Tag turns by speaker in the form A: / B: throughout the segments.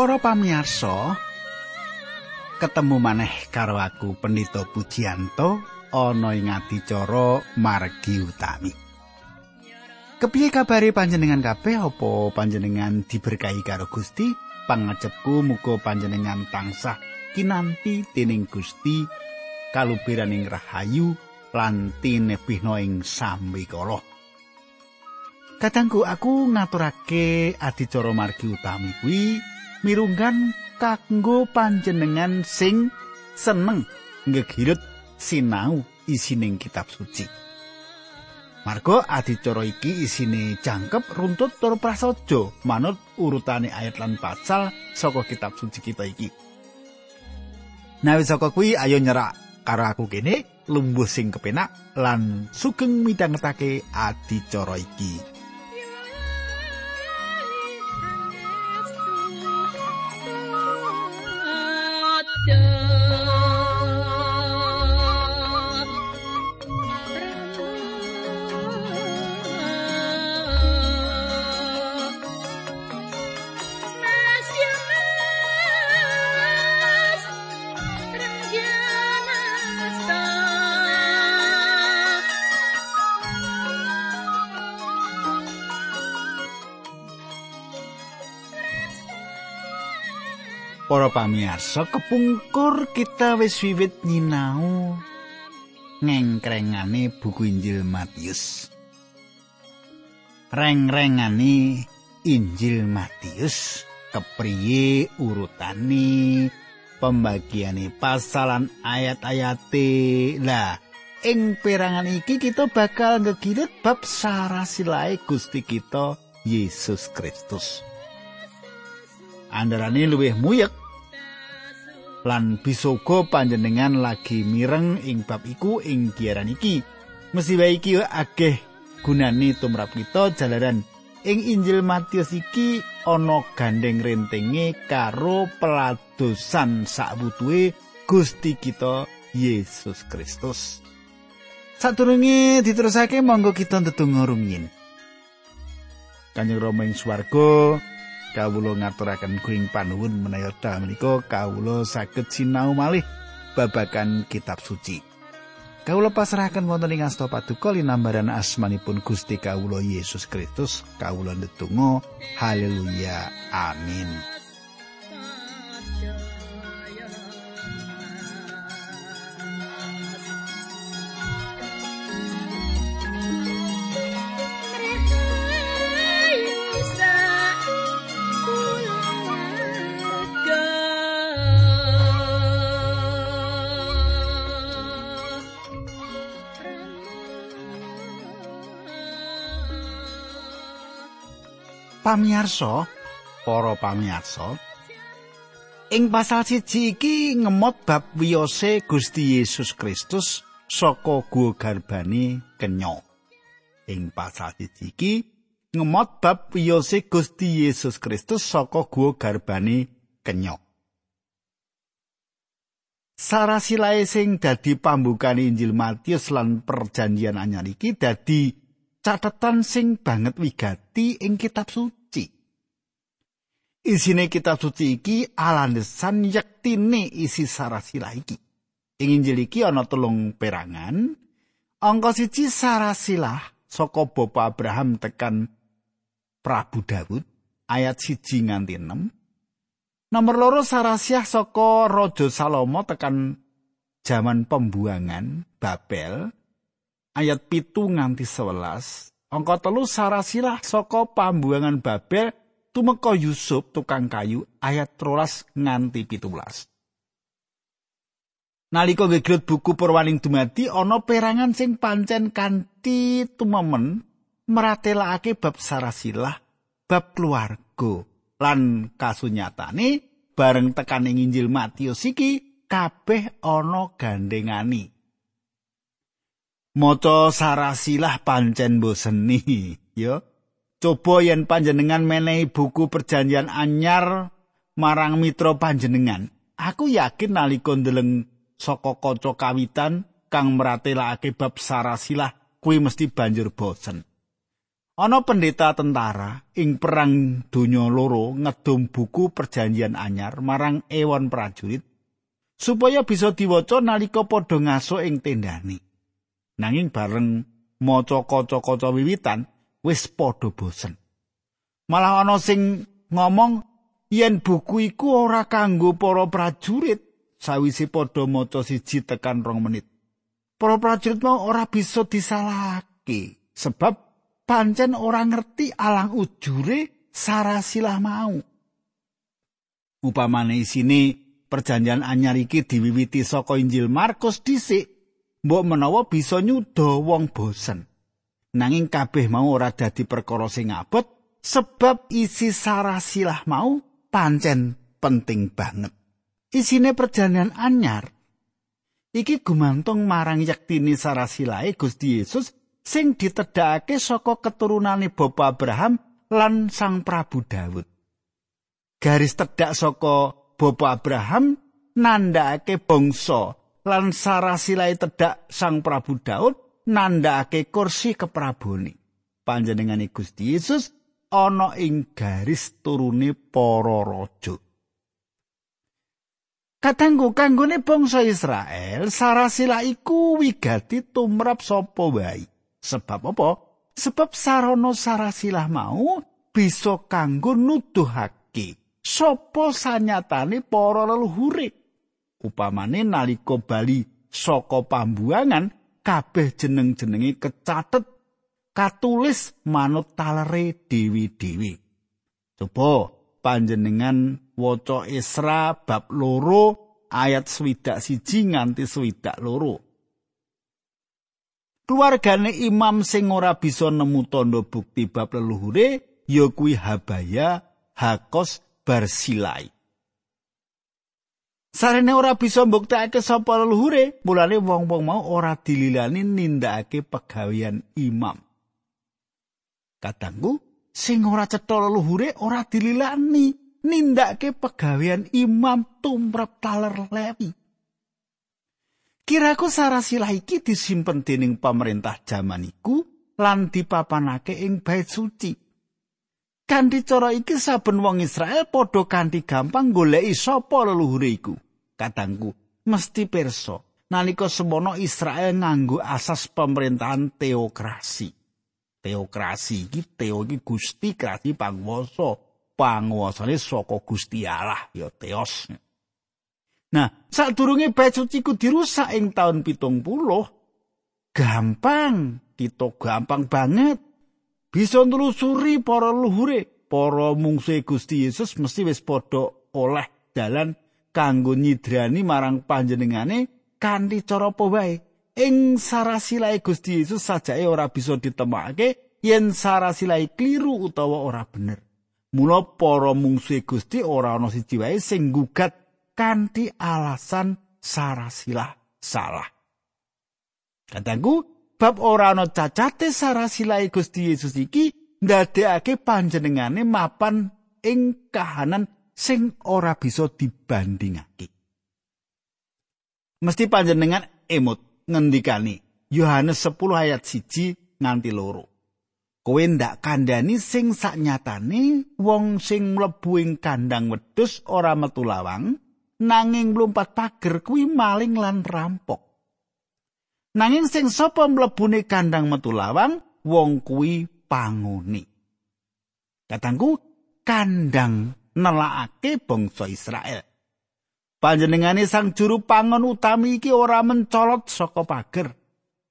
A: Para pamirsa, ketemu maneh karo aku Pendito Pujianto ana ing adicara margi utami. Kepiye kabare panjenengan kabeh apa panjenengan diberkahi karo Gusti? Pangacepku muga panjenengan tansah kinanti dening Gusti kalubiraning rahayu lan tinebihna ing sambikala. Kadangku aku ngaturake adicara margi utami kuwi mirunggan kanggo panjenengan sing seneng ngegiret sinau isining kitab suci. Margo adicara iki isine jangkep runtut tur prasaja manut urutane ayat lan pasal saka kitab suci kita iki. Nawi saka kuwi ayo nyerak karo aku kene lumbuh sing kepenak lan sugeng midhangetake adicara iki. Para pamirsa, kepungkur kita wis wiwit nyinau ngengkrengane buku Injil Matius. Reng-rengane Injil Matius kepriye urutane pembagiane pasalan ayat-ayate. Lah, ing perangan iki kita bakal ngegirit bab sarasilae Gusti kita Yesus Kristus. Andarane luwih muyek lan bisoga panjenengan lagi mireng ing bab iku ing giaran iki. Mesti wae iki akeh gunane tumrap kita jalaran ing Injil Matius iki ana gandeng rentenge karo peladosan sakbutuhe Gusti kita Yesus Kristus. Sadurunge diterusake monggo kita ndedonga rumiyin. Kanjeng Rama ing swarga, kawula ngaturaken kuing panuwun menawi dal menika kawula saged sinau malih babagan kitab suci. Kawula pasrahaken wonten ing asta paduka linambaran asmanipun Gusti kawula Yesus Kristus. Kawula ndedonga haleluya. Amin. Pamiarsa, para pamiarsa, ing pasal siji iki ngemot bab wiyose Gusti Yesus Kristus saka guwa garbane kenya. Ing pasal siji iki ngemot bab wiyose Gusti Yesus Kristus saka guwa garbane kenya. Sarasilae sing dadi pambukane Injil Matius lan perjanjian anyar iki dadi catatan sing banget wigati ing kitab suci. Isine kitab suci iki alandesan yektine isi sarasilah iki. Ing Injil iki ana telung perangan. Angka siji sarasilah saka Bapa Abraham tekan Prabu Daud ayat siji nganti 6. Nomor loro sarasiah saka Raja Salomo tekan jaman pembuangan Babel ayat pitu nganti 11. Angka telu sarasilah saka pambuangan Babel tumeka Yusuf tukang kayu ayat rolas nganti pitulas. Nalika gegrut buku perwaning dumadi ana perangan sing pancen kanthi tumemen meratelakake bab sarasilah, bab keluarga lan kasunyatane bareng tekaning Injil Matius iki kabeh ana gandengani. Maca sarasilah pancen boseni, ya. Coba yen panjenengan menehi buku perjanjian anyar marang mitra panjenengan. Aku yakin nalika ndeleng saka kaca kawitan kang meratelake bab sarasilah kuwi mesti banjur bosen. Ana pendeta tentara ing perang donya loro ngedum buku perjanjian anyar marang ewon prajurit supaya bisa diwaca nalika padha ngaso ing tendane. Nanging bareng maca kaca-kaca wiwitan wis padha bosen. Malah ana sing ngomong yen buku iku ora kanggo para prajurit sawise padha maca siji tekan rong menit. Para prajurit mau ora bisa disalahake sebab pancen ora ngerti alang ujure sarasilah mau. Upamane isine perjanjian anyar iki diwiwiti saka Injil Markus dhisik, mbok menawa bisa nyuda wong bosen. Nanging kabeh mau ora dadi perkara sing abot sebab isi sarasilah mau pancen penting banget. Isine perjanjian anyar iki gumantung marang yaktine sarasilae Gusti Yesus sing ditedhakake saka keturunane Bapa Abraham lan Sang Prabu Daud. Garis tedhak saka Bapa Abraham nandhakake bangsa lan sarasilai tedhak Sang Prabu Daud nandhakake kursi keprabone. Panjenengane Gusti Yesus ana ing garis turune para raja. Katanggu kanggone bangsa Israel, sarasila iku wigati tumrap sapa wae. Sebab apa? Sebab sarana sarasilah mau bisa kanggo nuduhake sapa sanyatane para leluhure. Upamane nalika bali saka pambuangan kabeh jeneng-jenenge kecatet katulis manut talere dewi-dewi. Coba panjenengan waca Isra bab loro ayat swidak siji nganti swidak loro. Keluargane imam sing ora bisa nemu tanda bukti bab leluhure ya kuwi Habaya, Hakos, Barsilai. Sarene ora bisa mbuktekake sapa leluhure, mulane wong-wong mau ora dililani nindakake pegawean imam. Katanggu, sing ora cetha leluhure ora dililani nindakake pegawean imam tumrap taler lewi. Kiraku sarasilah iki disimpen dening pemerintah jaman iku lan dipapanake ing bait suci. Kanthi cara iki saben wong Israel padha kanthi gampang goleki sapa leluhure iku. Katangku, mesti pirsa nalika semono Israel nganggo asas pemerintahan teokrasi. Teokrasi iki teo iki Gusti krati panguwasa. Panguwasane saka Gusti Allah ya teos. Nah, sadurunge bait suci ku dirusak ing taun pitung puluh, gampang, kita gampang banget. Bisa nelusuri para luhure, para mungsuhe Gusti Yesus mesti wis padha oleh dalan kanggo nyidrani marang panjenengane kanthi cara apa wae. Ing sarasilae Gusti Yesus sajake ora bisa ditemokake yen sarasilae kliru utawa ora bener. Mula para mungsuhe Gusti ora ana siji wae sing gugat kanthi alasan sarasilah salah. Kataku, bab ora ana cacate sarasilah Gusti Yesus iki ndadekake panjenengane mapan ing kahanan sing ora bisa dibandingake. Mesti panjenengan emut ngendikani Yohanes 10 ayat 1 nganti loro. Kowe ndak kandhani sing saknyatane wong sing mlebu ing kandang wedhus ora metu lawang, nanging mlumpat pager kuwi maling lan rampok. Nanging sing sapa mlebune kandang metu lawang, wong kuwi panguni. Katangku kandang nelakake bangsa Israel. Panjenengane sang juru pangon utami iki ora mencolot saka pager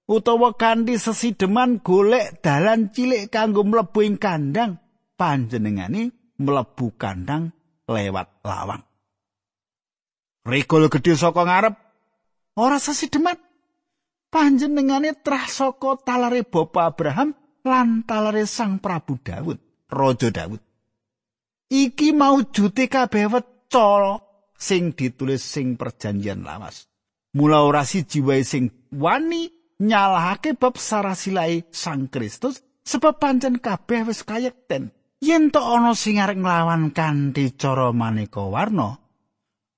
A: utawa kanthi sesideman golek dalan cilik kanggo mlebu ing kandang panjenengane mlebu kandang lewat lawang. Regol gedhe saka ngarep ora sesideman. Panjenengane trah saka talare Bapa Abraham lan talare Sang Prabu Daud, Raja Daud. Iki mau jute kabeh weca sing ditulis sing perjanjian lawas. Mula ora siji wae sing wani nyalahake bab sarasilai Sang Kristus sebab pancen kabeh wis kayekten. Yen to ana sing arep nglawan kanthi cara maneka warna,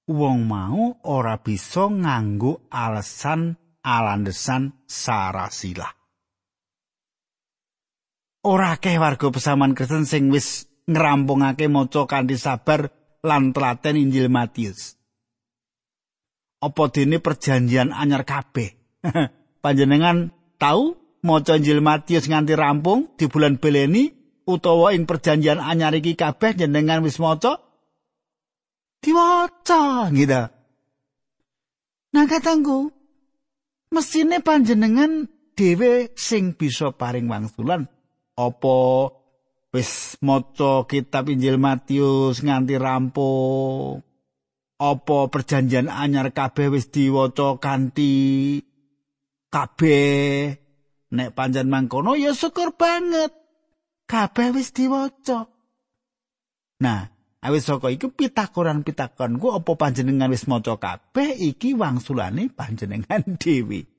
A: wong mau ora bisa nganggo alasan alandesan sarasilah. ora akeh warga pesaman Kristen sing wis ngrampungake maca kanthi sabar lan telaten Injil Matius. Apa dene perjanjian anyar kabeh? Panjenengan tahu maca Injil Matius nganti rampung di bulan Beleni utawa ing perjanjian anyar iki kabeh jenengan wis maca? Diwaca, gitu. Nah katangku, mesine panjenengan dhewe sing bisa paring wangsulan. Apa wis maca kitab Injil Matius nganti rampung? Apa perjanjian anyar kabeh wis diwaca kanthi kabeh? Nek panjen mangkono ya syukur banget. Kabeh wis diwaca. Nah awis saka iku pitakonan-pitakonku apa panjenengan wis maca kabeh? Iki wangsulane panjenengan dhewe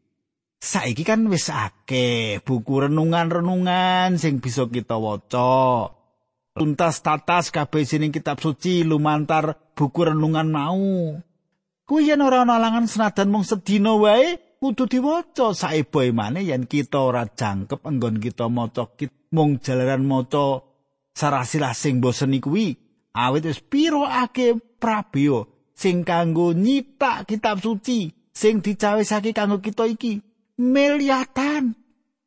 A: Saiki kan wis akeh buku renungan-renungan sing bisa kita waca. Tuntas tatas kabeh sini kitab suci lumantar buku renungan mau. Kuwi yen ora ana alangan senadan mung sedina wae kudu diwaca. Saeboe maneh yen kita ora jangkep enggon kita maca mung jalaran maca sarasilah sing bosen kuwi awit wis piro akeh prabeo sing kanggo nyitak kitab suci sing dicawisake kanggo kita iki. miliatan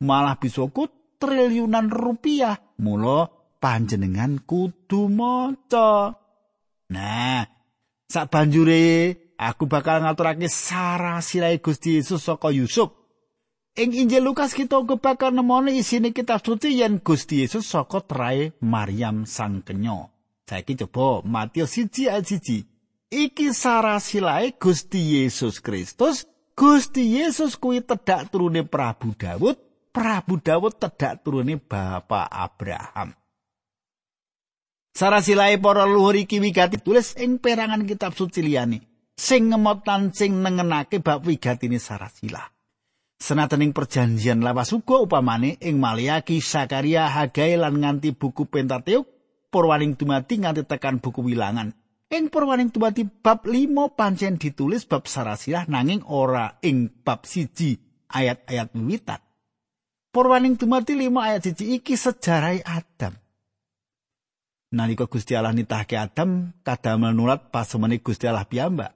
A: malah bisa ku triliunan rupiah. Mula panjenengan kudu maca. Nah sak banjure aku bakal ngaturake sarasilae Gusti Yesus saka Yusuf. Ing Injil Lukas kita uga bakal nemoni isine kitab suci yen Gusti Yesus saka trae Maryam sang kenyo saiki coba Matius 1 ayat 1 iki sarasilae Gusti Yesus Kristus Gusti Yesus kuwi tedak turune Prabu Daud, Prabu Daud tedak turune Bapak Abraham. Sarasilae para luhur iki wigati tulis ing perangan kitab suci liyane sing ngemotan sing nengenake bab wigatine Sarasila. Senajan ing perjanjian lawas uga upamane ing Maliaki, Sakaria, Hagai lan nganti buku Pentateuk, purwaning dumati nganti tekan buku Wilangan. Ing purwaning tumati bab 5 pancen ditulis bab sarasilah nanging ora ing bab siji ayat-ayat wiwitan. Purwaning tumati 5 ayat siji iki sejarah Adam. Nalika Gusti Allah nitahke Adam kadamel nulat pas Gusti Allah piyambak.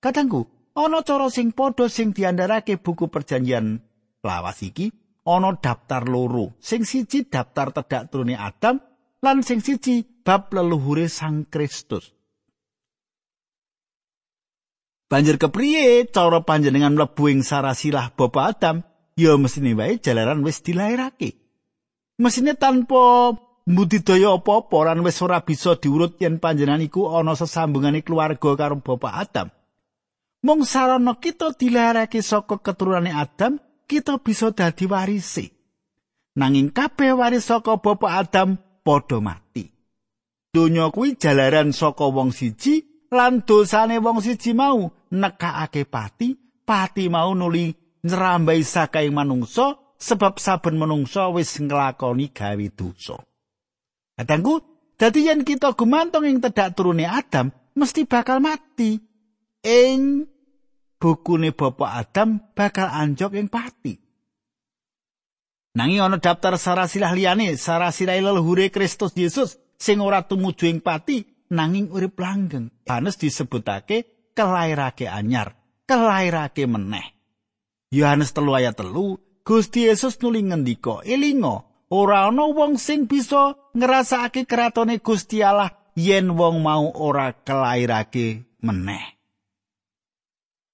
A: Katangku, ana cara sing padha sing diandharake buku perjanjian lawas iki ana daftar loro. Sing siji daftar tedak turune Adam lan sing siji bab leluhure Sang Kristus. Banjur kepriye cara panjenengan mlebu ing sarasilah Bapa Adam? Ya mesine wae jalaran wis dilairake. Mesine tanpa mbudidaya apa-apa lan wis ora bisa diurut yen panjenengan iku ana sesambungane keluarga karo Bapa Adam. Mung sarana kita dilairake saka keturunane Adam, kita bisa dadi warisi. Nanging kabeh waris saka Bapa Adam padha mati. Donya kuwi jalaran saka wong siji lan dosane wong siji mau nekakake pati, pati mau nuli nyerambai sakai manungsa sebab saben manungsa wis nglakoni gawe dosa. Kadangku, dadi yen kita gumantung ing tedak turune Adam, mesti bakal mati. Ing bukune Bapak Adam bakal anjok ing pati. Nanging ana daftar sarasilah liyane, sarasilah leluhure Kristus Yesus sing ora tumuju ing pati, nanging urip langgeng. Yohanes disebutake kelairake anyar, kelairake meneh. Yohanes telu ayat telu, Gusti Yesus nuli ngendika, "Elinga, ora ana wong sing bisa ngrasakake kratone Gusti Allah yen wong mau ora kelairake meneh."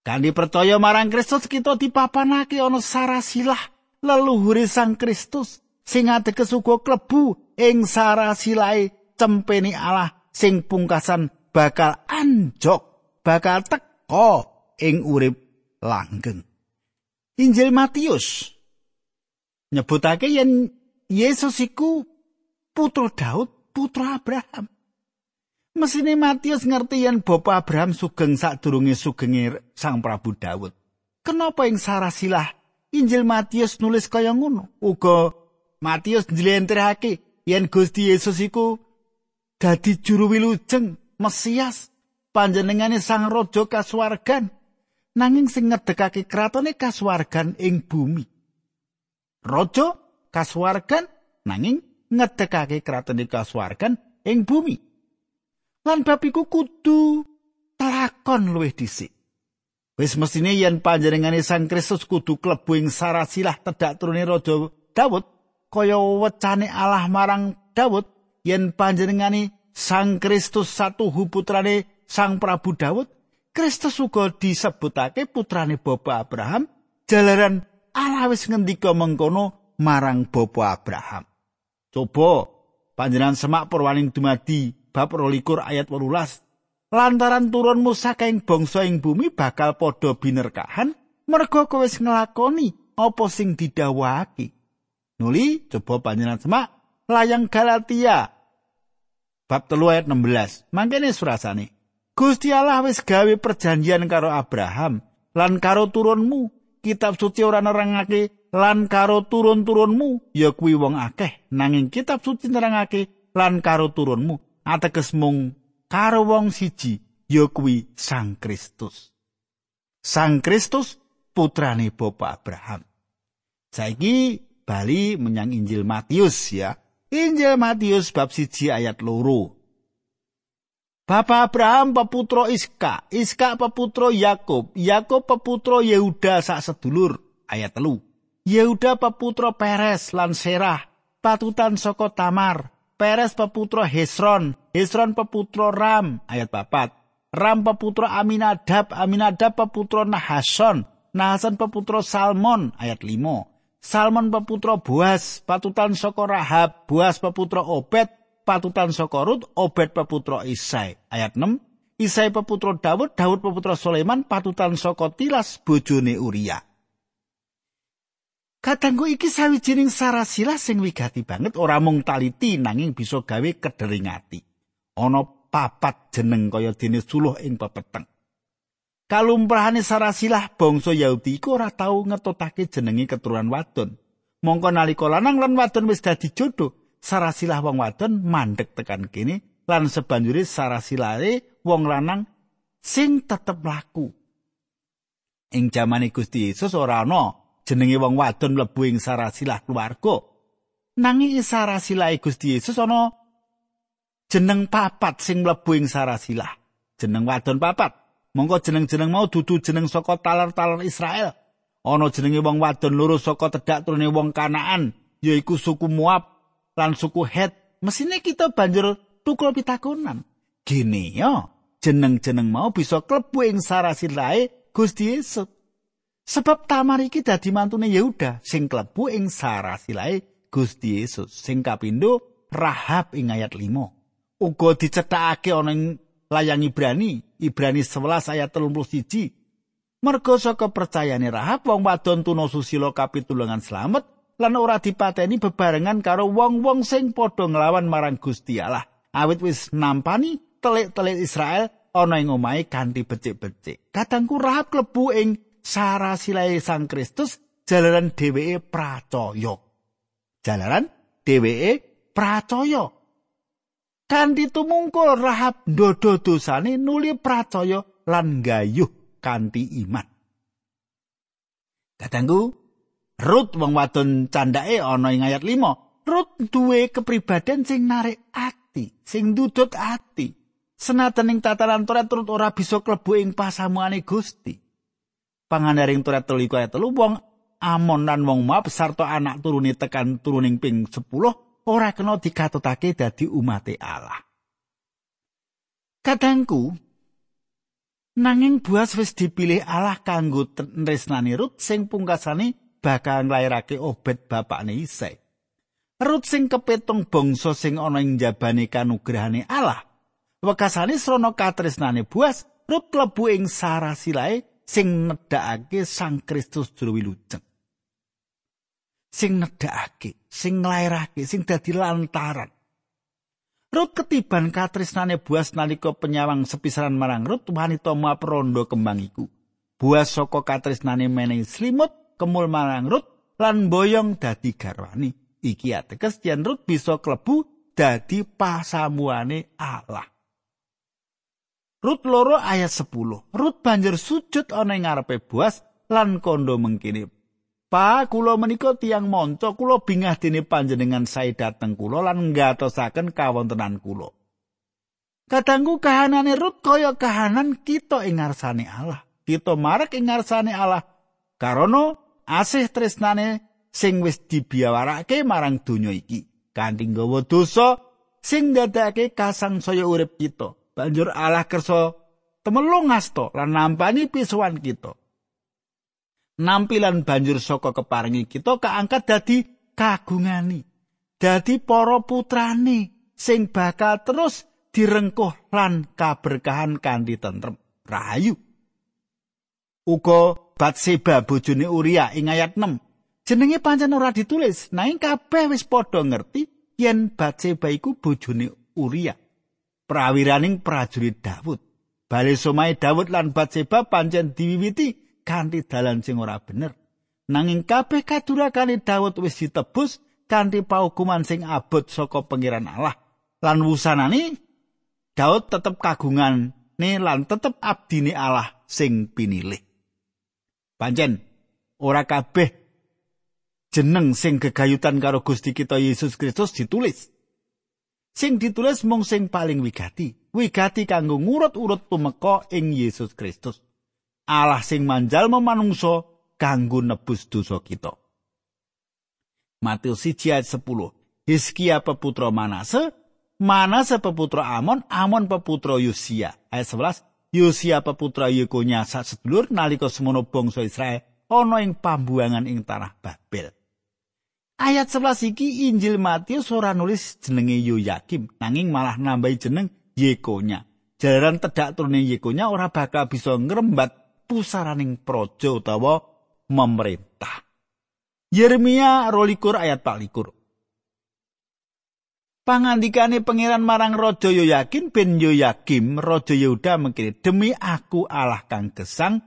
A: Kandi percaya marang Kristus kita dipapanake ana sarasilah leluhure Sang Kristus sing ateges uga klebu ing sarasilae cempeni Allah sing pungkasan bakal anjok, bakal teko ing urip langgeng. Injil Matius nyebutake yen Yesus iku putra Daud, putra Abraham. Mesine Matius ngerti yen Bapak Abraham sugeng sadurunge sugenge Sang Prabu Daud. Kenapa ing sarasilah Injil Matius nulis kaya ngono? Uga Matius njlentrehake yen Gusti Yesus iku dadi juru wilujeng Mesias panjenengane sang raja kasuwargan nanging sing ngedekake kratone kasuwargan ing bumi Raja kasuwargan nanging ngedekake kraton kasuwargan ing bumi. Lan bab iku kudu telakon luwih dhisik. Wis mestine yen panjenengane Sang Kristus kudu klebu ing sarasilah tedak turune Raja Daud, kaya wecane Allah marang Daud yen panjenengane Sang Kristus satu putrane Sang Prabu Daud, Kristus uga disebutake putrane Bapa Abraham, jalaran Allah wis ngendika mengkono marang Bapa Abraham. Coba panjenengan semak purwaning dumadi bab 22 ayat 18 lantaran turunmu saking bangsa ing bumi bakal padha binerkahan merga kowe wis nglakoni apa sing didhawuhake. Nuli coba panjenengan semak layang Galatia bab 3 ayat 16. Mangkene surasane. Gusti Allah wis gawe perjanjian karo Abraham lan karo turunmu. Kitab suci ora nerangake lan karo turun-turunmu ya kuwi wong akeh nanging kitab suci nerangake lan karo turunmu ateges mung karo wong siji ya kuwi Sang Kristus. Sang Kristus putrane Bapa Abraham. Saiki bali menyang Injil Matius ya. Injil Matius bab siji ayat loro. Bapak Abraham peputra Iska, Iska peputra Yakub, Yakub peputra Yehuda sak sedulur. Ayat telu. Yehuda peputra Peres lan Serah, patutan saka Tamar, Peres peputra Hesron, Hesron peputra Ram, ayat papat. Ram peputra Aminadab, Aminadab peputra Nahason, Nahason peputra Salmon, ayat limo. Salmon peputra Boas, patutan saka Rahab, Boas peputra Obed, patutan saka Rut, Obed peputra Isai, ayat 6. Isai peputra Daud, Daud peputra Sulaiman, patutan saka Tilas bojone Uria. Kadangku iki sawijining sarasilah sing wigati banget ora mung taliti nanging bisa gawe kederingati. Ana papat jeneng kaya dene suluh ing pepeteng. Kalumprahane sarasilah bangsa Yahudi iku ora tau ngetutake jenenge keturunan wadon. Mongko nalika lanang lan wadon wis dadi jodoh, sarasilah wong wadon mandek tekan kene lan sebanjure sarasilahe wong lanang sing tetep laku. Ing jamane Gusti Yesus ora ana jenenge wong wadon mlebu ing sarasilah keluarga. Nanging sarasilah Gusti Yesus ana jeneng papat sing mlebu ing sarasilah. Jeneng wadon papat. Monggo jeneng-jeneng mau dudu jeneng saka talar-talar Israel. Ana jenenge wong wadon loro saka tedak turune wong Kanaan, yaiku suku Moab lan suku Het. Mesine kita banjur tukul pitakonan. Gini ya, jeneng-jeneng mau bisa klebu ing sarasilahe Gusti Yesus. Sebab Tamar iki dadi mantune Yehuda sing klebu ing sarasilae Gusti Yesus sing kapindo Rahab ing ayat 5. Uga dicethakake ana ing layang Ibrani, Ibrani 11 ayat 31. Mergo saka percayane Rahab wong wadon tuna susila kapitulungan slamet lan ora dipateni bebarengan karo wong-wong sing padha nglawan marang Gusti Allah. Awit wis nampani telik-telik Israel ana ing omahe kanthi becik-becik. Kadangku Rahab klebu ing sarasilae Sang Kristus jalaran dheweke pracaya. Jalaran dheweke pracaya. Kanthi tumungkul Rahab ndodo dosane nuli pracaya lan gayuh kanthi iman. Kadangku Rut wong wadon candake ana ing ayat 5. Rut duwe kepribadian sing narik ati, sing ndudut ati. Senajan ing tataran Toret Rut ora bisa klebu ing pasamuane Gusti. pangandaring telu iku ayat telu wong Amon lan wong Moab sarta anak turune tekan turuning ping 10 ora kena dikatutake dadi umate Allah. Kadangku nanging buas wis dipilih Allah kanggo tresnani Rut sing pungkasane bakal nglairake Obed bapakne Isai. Rut sing kepetung bangsa sing ana ing jabane kanugrahane Allah. Wekasane srana katresnane buas Rut klebu ing sarasilae sing nedhakake Sang Kristus jero wilujeng. Sing nedhakake, sing nglairake, sing dadi lantaran. Rut ketiban katresnane buas nalika penyawang sepisaran marang Rut wanita maprondo kembang iku. Buas saka katresnane menehi slimut kemul marang Rut lan boyong dadi garwani. Iki ateges yen Rut bisa klebu dadi pasamuane Allah. Rut loro ayat 10. Rut banjur sujud ana ing ngarepe Boas lan kondo mengkini. Pa kula menika tiang monco kula bingah dene panjenengan sae dateng kula lan ngatosaken kawontenan kula. Kadangku kahanane Rut kaya kahanan kita ing ngarsane Allah. Kita marek ing ngarsane Allah karono asih tresnane sing wis dibiawarake marang donya iki. Kanthi nggawa dosa sing dadake kasangsaya urip kita. Banjur Allah kersa temelung ngasta lan nampani pisuan kita. Nampilan banjur saka keparingi kita kaangkat dadi kagungani dadi para putrane sing bakal terus direngkuh lan kaberkahan kanthi tentrem. Rahayu. Uga Batseba bojone Uria ing ayat 6 jenenge pancen ora ditulis nanging kabeh wis padha ngerti yen Batseba iku bojone Uria. Prawiraning prajurit Daud bali somae Daud lan Batseba pancen diwiwiti kanthi dalan sing ora bener. Nanging kabeh kadurakane Daud wis ditebus kanthi paukuman sing abot saka pengiran Allah. Lan wusanane Daud tetep kagungan ne lan tetep abdine Allah sing pinilih. Pancen ora kabeh jeneng sing gegayutan karo Gusti kita Yesus Kristus ditulis. Sing ditulis mung sing paling wigati, wigati kanggo ngurut-urut tumeka ing Yesus Kristus. Allah sing manjal memanungso kanggo nebus dosa kita. Matius 1 ayat 10. Hizkia peputra Manase, Manase peputra Amon, Amon peputra Yosia. Ayat 11. Yosia peputra Yekonya sak sedulur nalika semono bangsa Israel ana ing pambuangan ing tanah Babel. Ayat 11 iki Injil Matius ora nulis jenenge Yoyakim, nanging malah nambahi jeneng Yekonya. Jalaran tedak turune Yekonya ora bakal bisa ngrembat pusaraning praja utawa memerintah. Yeremia 22 ayat 24. Pangandikane pangeran marang Raja Yoyakin ben Yoyakim Raja Yehuda mengkene demi aku Allah kang gesang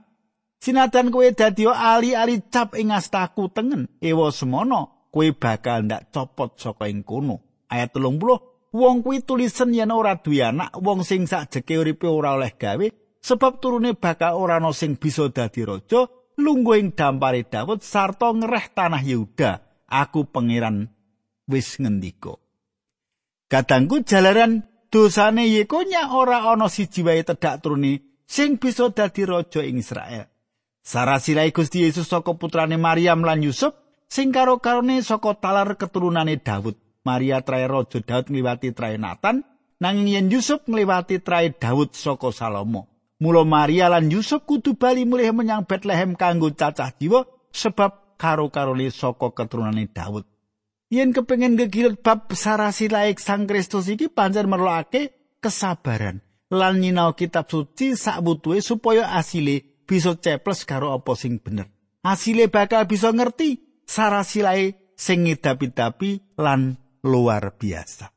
A: sinadan kowe dadi ali-ali cap ing astaku tengen ewa semono kowe bakal ndak copot saka ing kono ayat 30 wong kuwi tulisen yen ora duwe anak wong sing sakjeke uripe ora oleh gawe sebab turune bakal ora ana sing bisa dadi raja lungguh ing dampare Daud sarta ngereh tanah Yehuda. Aku pangeran wis ngendika. Kadangku jalaran dosane Yekonya ora ana siji wae tedak turune sing bisa dadi raja ing Israel. Sarasilai Gusti Yesus saka putrane Maryam lan Yusuf sing karo-karone saka talar keturunane Daud. Maria trae raja Daud ngliwati trae Nathan nanging yen Yusuf ngliwati trae Daud saka Salomo Mula Maria lan Yusuf kudu bali mulih menyang Bethlehem kanggo cacah jiwa sebab karo-karone saka keturunane Daud. Yen kepengin gegilut bab sarasi laik Sang Kristus iki pancen merlokake kesabaran lan nyinau kitab suci sakbutuhe supaya asile bisa ceples karo apa sing bener. Asile bakal bisa ngerti sarasi laik sing ngidapi-dapi lan luar biasa.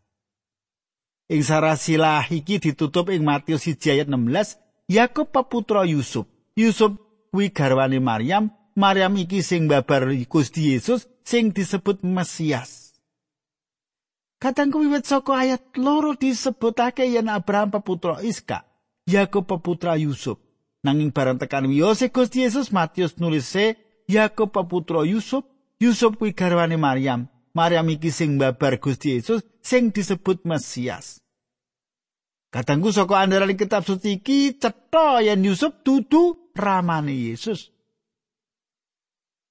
A: Ing sarasilah iki ditutup ing Matius 1 ayat 16 Yakub peputra Yusuf. Yusuf kuwi garwane Maryam. Maryam iki sing babar Gusti Yesus sing disebut Mesias. Katangku wiwit saka ayat loro disebutake yen Abraham peputra Iska, Yakub peputra Yusuf. Nanging bareng tekan wiyose Gusti Yesus Matius nulise Yakub peputra Yusuf, Yusuf kuwi garwane Maryam. Maryam iki sing babar Gusti Yesus sing disebut Mesias. Kadangku saka andaran kitab suci iki cetha yen Yusuf dudu ramane Yesus.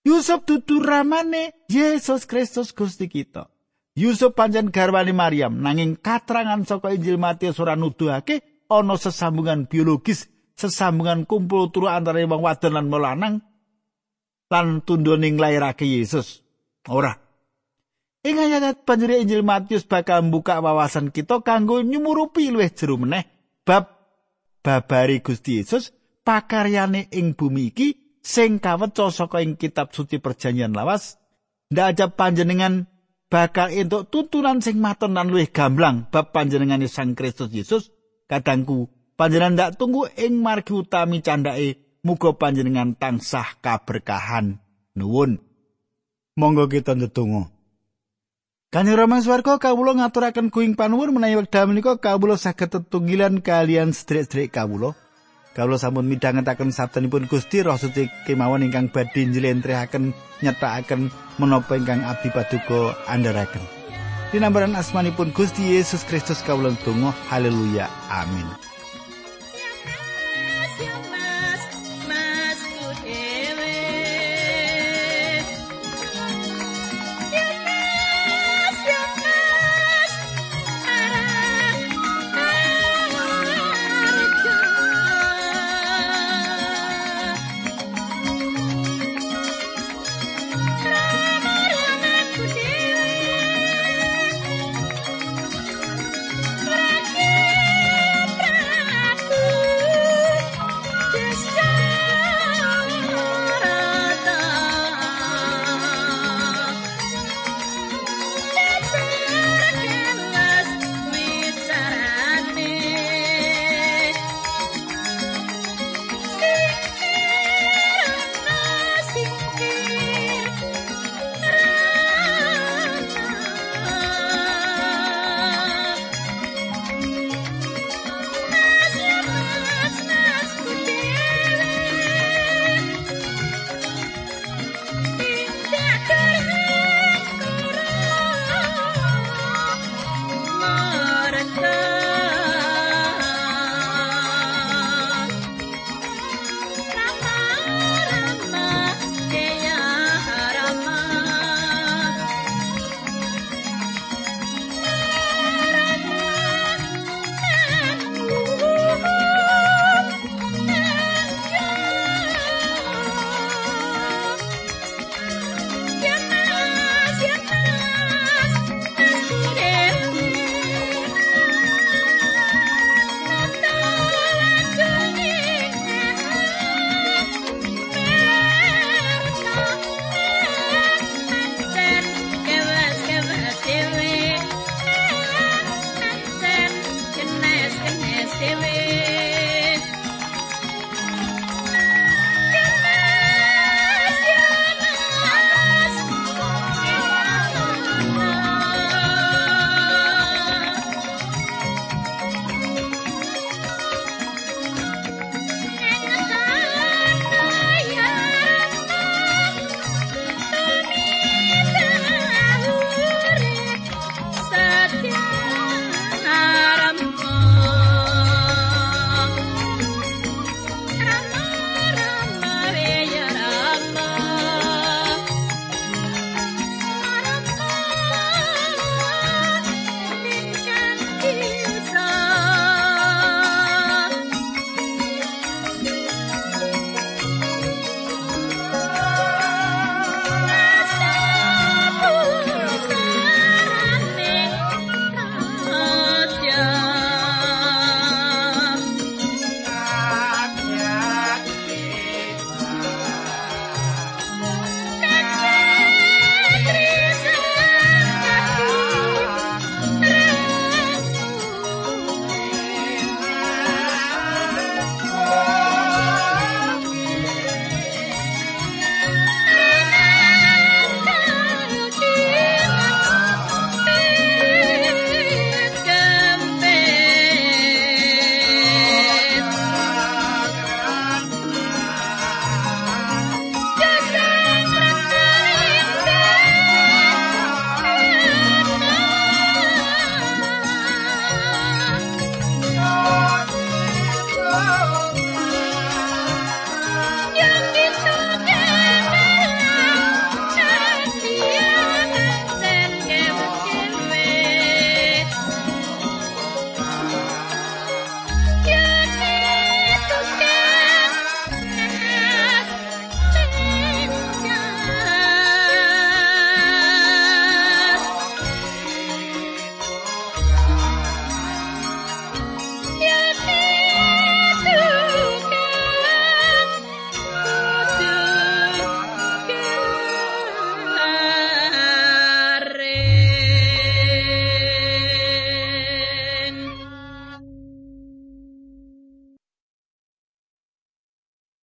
A: Yusuf dudu ramane Yesus Kristus Gusti kita. Yusuf panjen garwane Maryam nanging katrangan saka Injil Matius ora nuduhake ana sesambungan biologis, sesambungan kumpul turu antara wong wadon lan lanang lan tundoning lairake Yesus. Ora. Ing ayat panjere Injil Matius bakal mbuka wawasan kita kanggo nyumurupi luwih jero meneh. Bab babari Gusti Yesus pakaryane ing bumi iki sing kaweca saka ing kitab suci perjanjian lawas ndak aja panjenengan bakal entuk tuntunan sing maton lan luwih gamblang bab panjenengane Sang Kristus Yesus. Kadangku panjenengan ndak tunggu ing margi utami candake muga panjenengan tansah kaberkahan. Nuwun. Monggo kita ndedonga Kanjeng Rama Swarga kawula ngaturaken kuing panuwun menawi wekdal menika kawula saged tetunggilan kalian sedherek-sedherek kawula. Kawula sampun midhangetaken sabdanipun Gusti Roh Suci kemawon ingkang badhe njlentrehake nyetakaken menapa ingkang abdi paduka andharaken. Dinambaran asmanipun Gusti Yesus Kristus kawula donga haleluya amin